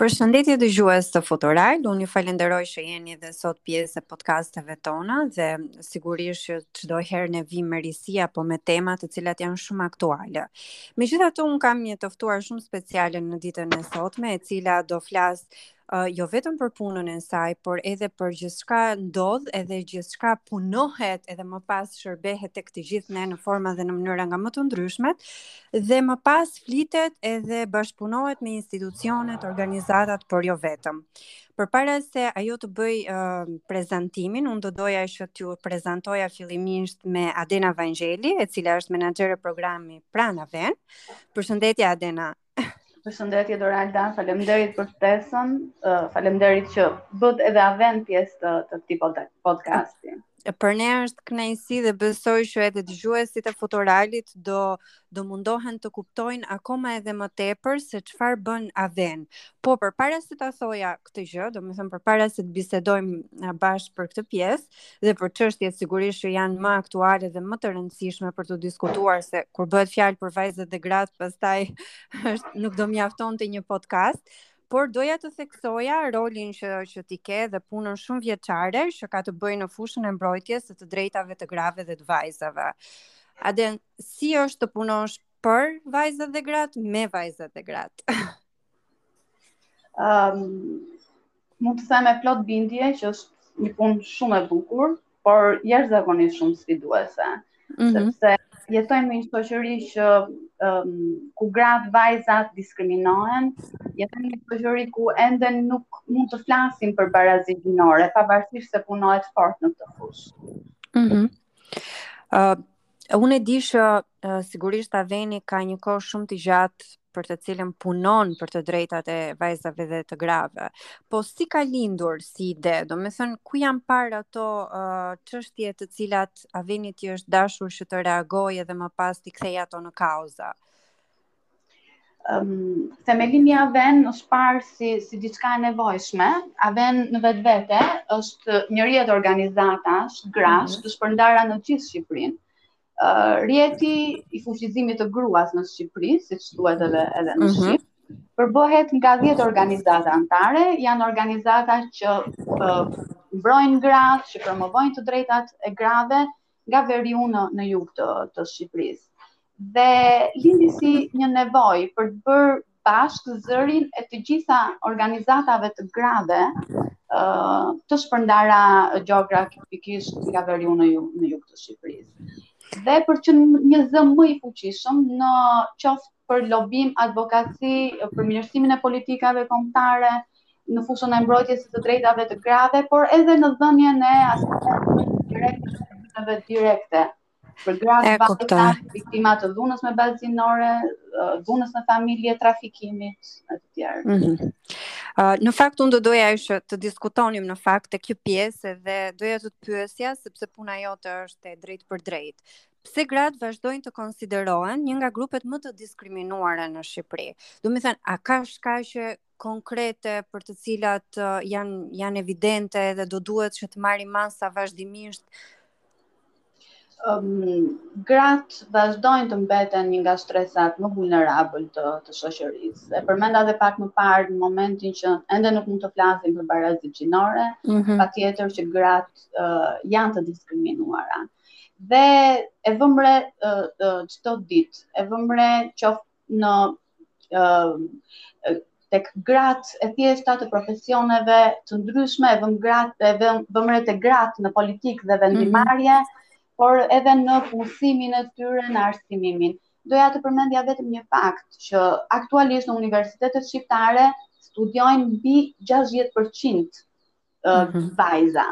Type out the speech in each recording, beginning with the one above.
Përshëndetje dëgjues të Futural, unë ju falenderoj që jeni edhe sot pjesë e podcasteve tona dhe sigurisht që çdo herë ne vim me risi apo me tema të cilat janë shumë aktuale. Megjithatë unë kam një të ftuar shumë speciale në ditën e sotme, e cila do flas uh, jo vetëm për punën e saj, por edhe për gjithçka ndodh, edhe gjithçka punohet, edhe më pas shërbehet tek të gjithë ne në forma dhe në mënyra nga më të ndryshmet. Dhe më pas flitet edhe bashkëpunohet me institucionet, organizatat, por jo vetëm. Përpara se ajo të bëj uh, prezantimin, unë do doja që t'ju prezantoja fillimisht me Adena Vangjeli, e cila është menaxhere programi pranë Aven. Përshëndetje, Adena. Përshëndetje, Doralda. Falemderit për ftesën. Uh, falemderit që bët edhe Aven pjesë të, të këtij podcasti. Për ne është kënaqësi dhe besoj që edhe dëgjuesit e Futuralit do do mundohen të kuptojnë akoma edhe më tepër se çfarë bën Aven. Po përpara se ta thoja këtë gjë, domethënë përpara se të bisedojmë bashkë për këtë pjesë dhe për çështjet sigurisht që janë më aktuale dhe më të rëndësishme për t'u diskutuar se kur bëhet fjalë për vajzat dhe gratë, pastaj është nuk do mjaftonte një podcast. por doja të theksoja rolin që që ti ke dhe punën shumëvjeçare që ka të bëjë në fushën e mbrojtjes së të drejtave të grave dhe të vajzave. Aden, si është të punosh për vajzat dhe gratë me vajzat dhe gratë? Ëm um, mund të them me plot bindje që është një punë shumë e bukur, por jashtëzakonisht shumë sfiduese, mm -hmm. sepse jetojmë në një shoqëri që um, ku gratë, vajzat diskriminohen, jetojmë në një shoqëri ku ende nuk mund të flasim për barazi gjinore, pavarësisht se punohet fort në këtë fushë. Mhm. Mm uh, Unë e di që sigurisht Aveni ka një kohë shumë të gjatë për të cilën punon për të drejtat e vajzave dhe të grave. Po si ka lindur si ide? Domethënë, ku janë parë ato çështje të cilat Avenit i është dashur që të reagojë edhe më pas t'i kthejë ato në kauza? um, themelimi i Aven është parë si si diçka e nevojshme. Aven në vetvete është një rrjet organizatash, grash, mhm. të shpërndara në gjithë Shqipërinë. Uh, rrjeti i fuqizimit të gruas në Shqipëri, siç thuhet edhe, edhe në mhm. shqip, përbëhet nga 10 organizata anëtare, janë organizata që uh, mbrojnë gratë, që promovojnë të drejtat e grave, nga veriu në në jug të të Shqipërisë. Dhe lindi si një nevojë për të bërë bashkë zërin e të gjitha organizatave të grave ë uh, të shpërndara gjeografikisht nga veriu në jug në jug të Shqipërisë. Dhe për të qenë një zë më i fuqishëm në qoftë për lobim, advokaci, për përmirësimin e politikave kombëtare në fushën e mbrojtjes së të drejtave të grave, por edhe në dhënien e asistencës direkte për gratë, vajzat, viktima të dhunës me bazë gjinore, dhunës në familje, trafikimit e të tjerë. Mm -hmm. uh, në fakt unë do doja që të diskutonim në fakt te kjo pjesë dhe doja të të pyesja sepse puna jote është e drejtpërdrejtë. pse gratë vazhdojnë të konsiderohen një nga grupet më të diskriminuara në Shqipëri. Domethënë, a ka shkaqe konkrete për të cilat uh, janë janë evidente dhe do duhet që të marrim masa vazhdimisht? Um, gratë vazhdojnë të mbeten një nga shtresat më vulnerabël të, të shoqërisë. E përmenda dhe pak më parë në momentin që ende nuk mund të flasim për barazi gjinore, mm -hmm. patjetër që gratë uh, janë të diskriminuara. dhe e vëmë re çdo ditë, e vëmë re qoftë në tek gratë e thjeshta të profesioneve të ndryshme, e vëmë gratë e vëmë re te gratë në politikë dhe vendimmarrje, mm -hmm. por edhe në punësimin e tyre në arsimimin. Doja të përmendja vetëm një fakt që aktualisht në universitetet shqiptare studiojnë mbi 60% uh, mhm. vajza.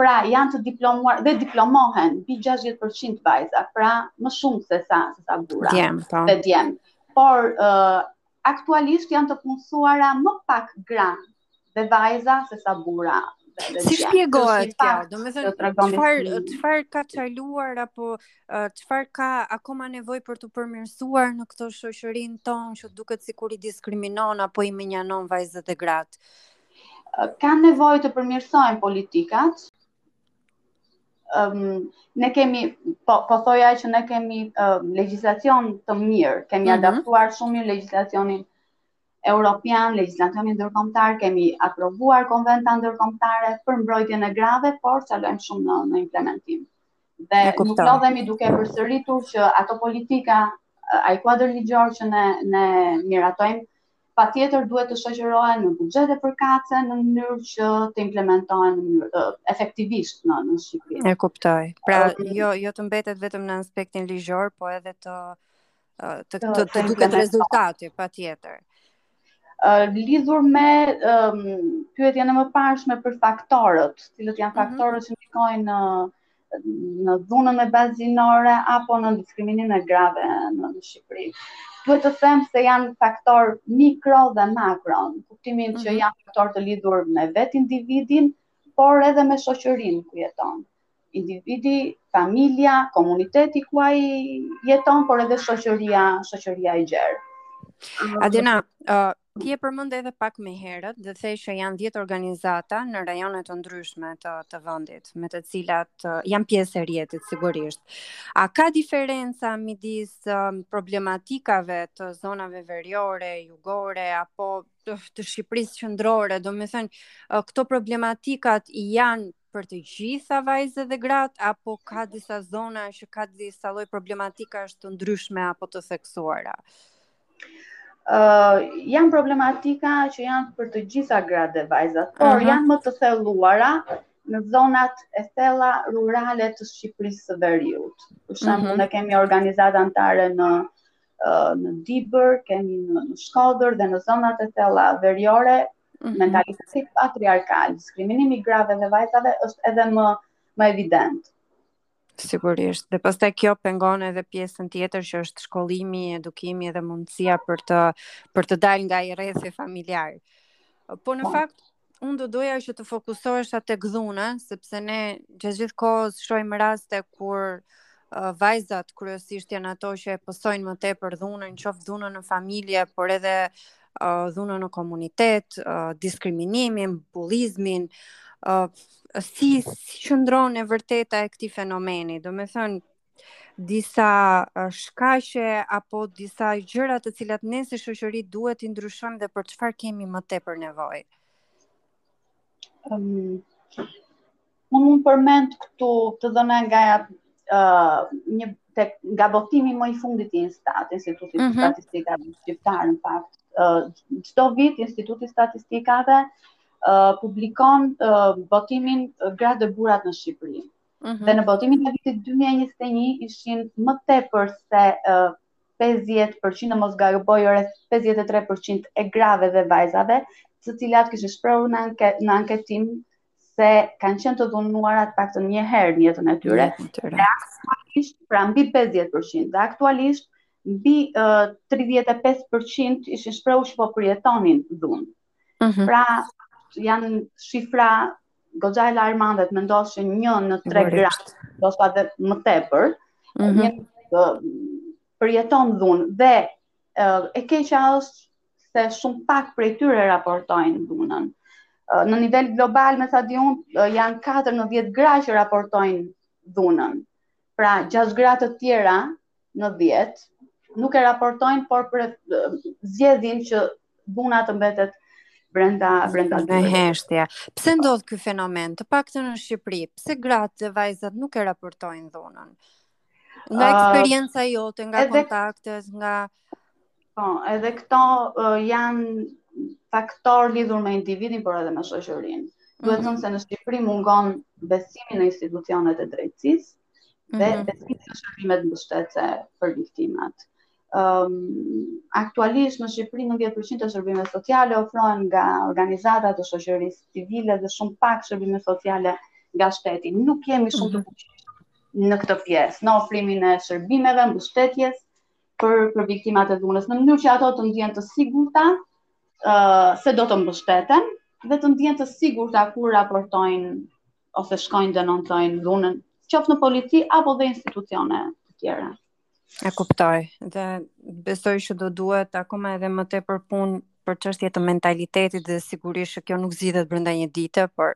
Pra janë të diplomuar dhe diplomohen mbi 60% vajza, pra më shumë se sa se sa burra. Djem, po. Dhe djem. Por uh, aktualisht janë të punësuara më pak gra dhe vajza se sa burra. Si shpjegohet kjo? Domethënë, çfarë, çfarë ka çaluar, apo çfarë ka akoma nevojë për t'u përmirësuar në këtë shoqërinë tonë që duket sikur i diskriminon apo i mënjanon vajzat e gratë? Kanë nevojë të përmirësohen politikat. Um, ne kemi po po thoja që ne kemi uh, legjislacion të mirë, kemi mm -hmm. adaptuar shumë mirë legjislacionin europian, legjislacionin ndërkombëtar, kemi aprovuar konventa ndërkombëtare për mbrojtjen e grave, por çalojmë shumë në, në implementim. Dhe nuk lodhemi duke përsëritur që ato politika, ai kuadër ligjor që ne ne miratojmë, patjetër duhet të shoqërohen me buxhete përkatëse në mënyrë që të implementohen në mënyrë efektivisht në në Shqipëri. E kuptoj. Pra, um, jo jo të mbetet vetëm në aspektin ligjor, po edhe të të të, të, duket rezultati patjetër. lidhur me um, pyetjen e mëparshme për faktorët, cilët janë mhm. faktorët që ndikojnë në në dhunën me bazë gjinore apo në diskriminimin e grave në Shqipëri. Duhet të them se janë faktorë mikro dhe makro, në kuptimin që mhm. janë faktorë të lidhur me vetë individin, por edhe me shoqërinë ku jeton. Individi, familja, komuniteti ku ai jeton, por edhe shoqëria, shoqëria e gjerë. Adina, uh, Ti e përmende edhe pak më herët dhe the që janë 10 organizata në rajone të ndryshme të të vendit, me të cilat uh, janë pjesë e rrjetit sigurisht. A ka diferenca midis uh, problematikave të zonave veriore, jugore apo të, të Shqipërisë qendrore? Domethënë, uh, këto problematikat janë për të gjitha vajzat dhe gratë apo ka disa zona që ka disa lloj problematika është të ndryshme apo të theksuara? Ë uh, janë problematika që janë për të gjitha gratë dhe vajzat, por uh -huh. janë më të thelluara në zonat e thella rurale të Shqipërisë së Veriut. Për shembull, uh mhm. -huh. ne kemi organizata anëtare në në Dibër, kemi në Shkodër dhe në zonat e thella veriore, Mm -hmm. Mentaliteti patriarkal, diskriminimi i grave dhe vajzave është edhe më më evident. Sigurisht. Dhe pastaj kjo pengon edhe pjesën tjetër që është shkollimi, edukimi dhe mundësia për të për të dalë nga ai rrethi familjar. Po në po. fakt unë do doja që të fokusohesha tek dhuna, sepse ne gjatë gjithë kohës shohim raste kur uh, vajzat kryesisht janë ato që e pësojnë më tepër dhunën, qoftë dhunën në familje, por edhe dhunën në komunitet, diskriminimin, bullizmin, si qëndron e vërteta e këtij fenomeni. Domethënë, disa shkaqe apo disa gjëra të cilat ne si shoqëri duhet t'i ndryshojmë dhe për çfarë kemi më tepër nevojë. Um, Unë mund të përmend këtu të dhëna nga një tek nga botimi më i fundit i Instat, Institutit mm -hmm. Statistikave Shqiptar në fakt. Çdo uh, vit Instituti i Statistikave uh, publikon uh, botimin Gratë dhe Burrat në Shqipëri. Mm -hmm. Dhe në botimin e vitit 2021 ishin më tepër se uh, 50% në mos gaboj rreth 53% e grave dhe vajzave, të cilat kishin shprehur në anke, në anketim se kanë qenë të dhunuara të paktën një herë në jetën e tyre. Dhe aktualisht, pra mbi 50%, dhe aktualisht mbi uh, 35% ishin shprehur që po përjetonin dhunë. Uh mhm. -huh. Pra janë shifra goxha alarmante, të mendosh 1 në 3 gra, ndoshta dhe më tepër. Uh mhm. -huh. Uh, përjeton dhunë dhe uh, e keqja është se shumë pak prej tyre e raportojnë dhunën. Në nivel global, me sa di unë, janë 4 në 10 gra që raportojnë dhunën. Pra, 6 gra të tjera në 10 nuk e raportojnë, por zgjedhin që dhuna të mbetet brenda brenda në heshtje. Pse ndodh ky fenomen? Të paktën në Shqipëri, pse gratë dhe vajzat nuk e raportojnë dhunën? Nga eksperienca jote, nga edhe, kontaktet, nga... Po, edhe këto uh, janë faktor lidhur me individin, por edhe me shoqërinë. Duhet thënë mm -hmm. se në Shqipëri mungon besimi në institucionet e drejtësisë dhe mm -hmm. besimi në shërbimet mbështetëse për viktimat. um, aktualisht në Shqipëri 90% e shërbimeve sociale ofrohen nga organizata të shoqërisë civile dhe shumë pak shërbime sociale nga shteti. Nuk jemi shumë të fuqishëm mhm. në këtë pjesë, në ofrimin e shërbimeve, mbështetëse për viktimat e dhunës, në mënyrë që ato të ndihen të sigurta, ë uh, se do të mbështeten dhe të ndihen të sigurta kur raportojnë ose shkojnë denoncojnë dhunën, qoftë në polici apo dhe institucione të tjera. E kuptoj dhe besoj që do duhet akoma edhe më tepër punë për çështje të mentalitetit dhe sigurisht që kjo nuk zgjidhet brenda një dite, por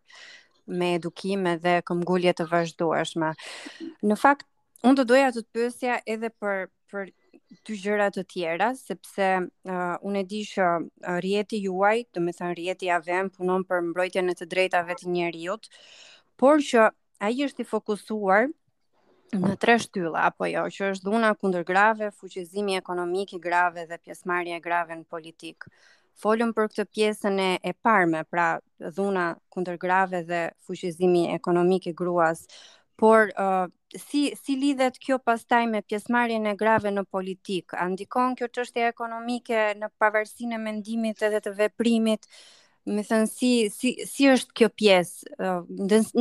me edukim edhe këmbgulje të vazhdueshme. Në fakt, unë do doja të të pyesja edhe për për dy gjëra të tjera, sepse uh, unë e di që uh, rjeti juaj, domethënë rjeti AWEN, punon për mbrojtjen e të drejtave të njeriut, por që ai është i fokusuar në tre shtylla apo jo, që është dhuna kundër grave, fuqizimi ekonomik i grave dhe pjesëmarrja e grave në politikë. Folëm për këtë pjesën e, e parme, pra dhuna kundër grave dhe fuqizimi ekonomik i gruas, por uh, si, si lidhet kjo pastaj me pjesëmarrjen e grave në politikë? A ndikon kjo çështja ekonomike në pavarësinë e mendimit edhe të veprimit? Domethënë si si si është kjo pjesë?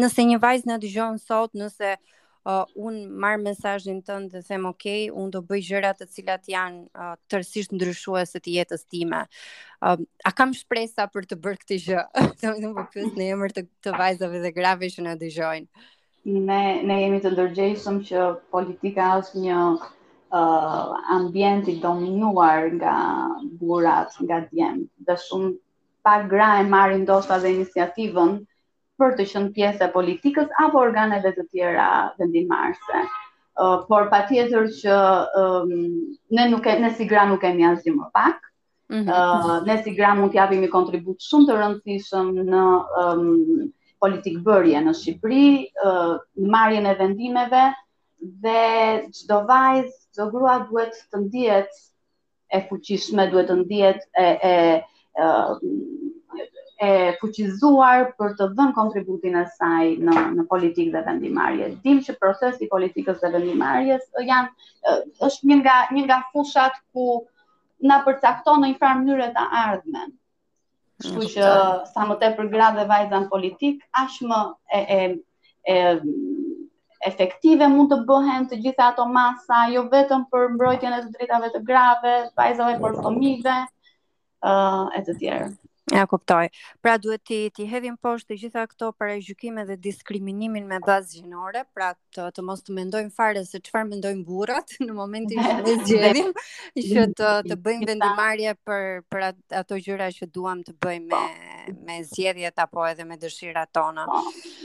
Nëse një vajzë na dëgjon sot, nëse uh, un marr mesazhin tënd dhe them ok, un do bëj gjëra të cilat janë uh, tërësisht ndryshuese të jetës time. Uh, a kam shpresa për të bërë këtë gjë? Domethënë po pyes në emër të, të vajzave dhe grave që na dëgjojnë. Ne ne jemi të ndërgjegjshëm që politika është një uh, ambient i dominuar nga burrat, nga djemtë. Dhe shumë pak gra e marrin ndoshta dhe iniciativën për të qenë pjesë e politikës apo organeve të tjera vendimmarrëse. Uh, por patjetër që um, ne nuk e, ne si gra nuk kemi asgjë më pak, Mm -hmm. ne si gra mund të japim një kontribut shumë të rëndësishëm në um, politikë bërje në Shqipëri, uh, në marrjen e vendimeve, dhe çdo vajzë, çdo grua duhet të ndihet e fuqishme, duhet të ndihet e e e fuqizuar për të dhënë kontributin e saj në në politikë dhe vendimmarrje. Dim që procesi i politikës dhe vendimmarrjes janë është një nga një nga fushat ku na përcakton në një farë mënyre të ardhmen. Kështu që sa më tepër gra dhe vajza në politikë, aq më e e e efektive mund të bëhen të gjitha ato masa, jo vetëm për mbrojtjen e të drejtave të grave, vajzave, por fëmijëve, ë uh, e të tjerë. E kuptoj. Pra duhet t'i t'i hedhim poshtë të gjitha këto paragjykime dhe diskriminimin me bazë gjinore, pra të, të mos ta mendojmë fare se çfarë mendojnë burrat në momentin që ne zgjedhim që të të bëjmë vendimmarrje për për ato gjëra që duam të bëjmë me po. me zgjedhjet apo edhe me dëshirat tona. Po.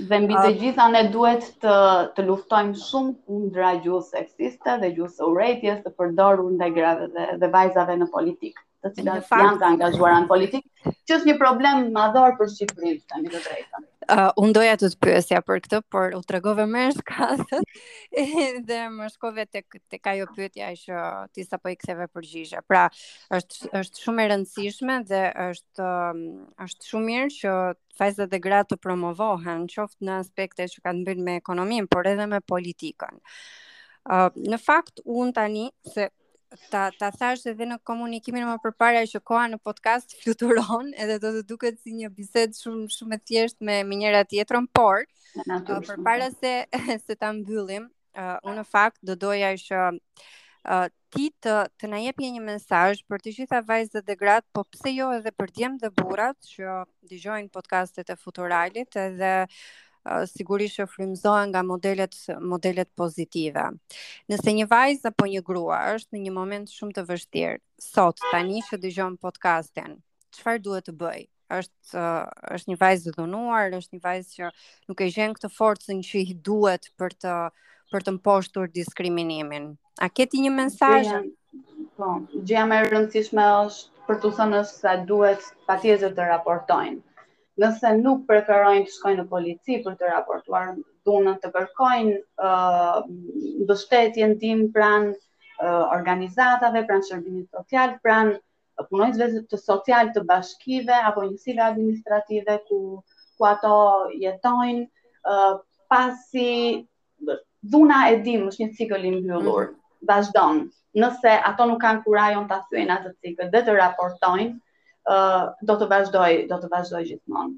Dhe mbi të gjitha ne duhet të të luftojmë shumë kundra gjuhës seksiste dhe gjuhës së urrejtjes të përdorur ndaj grave dhe dhe vajzave në politikë. të cilat janë të angazhuara në politikë, që është një problem madhor për Shqipërinë, të themi të drejtën. Uh, unë doja të të pyesja për këtë, por u tregove më e shkathët dhe më shkove tek tek ajo pyetja që ti sapo i ktheve përgjigje. Pra, është është shumë e rëndësishme dhe është um, është shumë mirë që vajzat dhe gratë të promovohen, qoftë në aspekte që kanë të bëjnë me ekonominë, por edhe me politikën. Uh, në fakt, unë tani, se ta ta thashë edhe në komunikimin më përpara që koha në podcast fluturon edhe do të të duket si një bisedë shumë shumë e thjeshtë me me njëra tjetrën, por uh, përpara se se ta mbyllim, uh, unë në fakt do doja që uh, ti të të na jepje një mesazh për të gjitha vajzat dhe gratë, po pse jo edhe për djemtë dhe burrat që dëgjojnë podcastet e Futuralit edhe sigurisht që frymëzohen nga modelet modelet pozitive. Nëse një vajzë apo një grua është në një moment shumë të vështirë, sot tani që dëgjon podcastin, çfarë duhet të bëjë? Është është një vajzë e dhunuar, është një vajzë që nuk e gjen këtë forcën që i duhet për të për të mposhtur diskriminimin. A ke ti një mesazh? Po, gjëja më e rëndësishme për t'u thënë është se duhet patjetër të raportojnë nëse nuk preferojnë të shkojnë në polici për të raportuar dhunën, të kërkojnë uh, mbështetje ndihmë pranë uh, organizatave, pranë shërbimit social, pranë punonjësve social të bashkive apo njësive administrative ku ku ato jetojnë uh, pasi Dhuna e dimë është një cikël i mbyllur. Mm -hmm. Vazhdon. Nëse ato nuk kanë kurajon ta thyejnë atë cikël dhe të raportojnë, ë uh, do të vazhdojë, do të vazhdojë gjithmonë.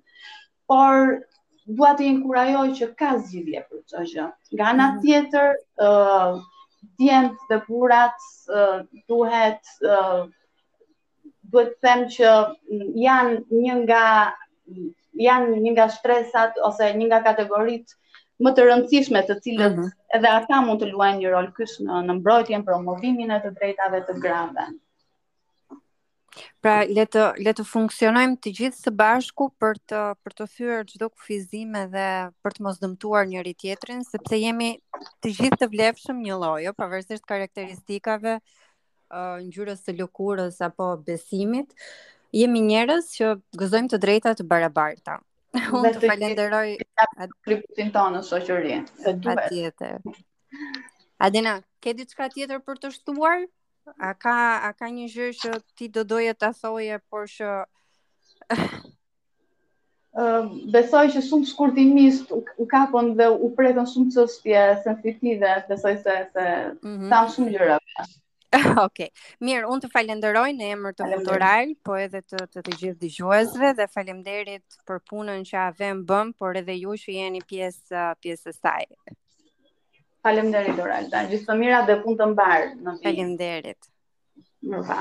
Por dua t'i inkurajoj që ka zgjidhje për çdo gjë. Nga ana mm -hmm. tjetër, ë uh, djemt dhe burrat uh, duhet uh, duhet të them që janë një nga janë një nga shtresat ose një nga kategoritë më të rëndësishme të cilët mm -hmm. edhe ata mund të luajnë një rol kyç në në mbrojtjen, promovimin e të drejtave të grave. Pra le të le të funksionojmë të gjithë së bashku për të për të thyer çdo kufizim edhe për të mos dëmtuar njëri-tjetrin, sepse jemi të gjithë të vlefshëm njëlloj, jo, pavarësisht karakteristikave, uh, ngjyrës së lëkurës apo besimit, jemi njerëz që gëzojmë të drejta të barabarta. Unë të falenderoj kriptin tonë në shoqëri. Të duhet. Tjetër. Adina, ke diçka tjetër për të shtuar? A ka a ka një gjë që ti do doje ta thoje, por që besoj që shumë shkurtimisht u, u kapën dhe u prekën shumë çështje sensitive, besoj se se mm -hmm. thamë shumë gjëra. Okej. Okay. Mirë, unë të falenderoj në emër të Futural, po edhe të të, të gjithë dëgjuesve dhe faleminderit për punën që avem bën, por edhe ju që jeni pjesë pjesë së saj. Faleminderit Doralda. Gjithë të mirat dhe punë të mbarë. Faleminderit. Mirë,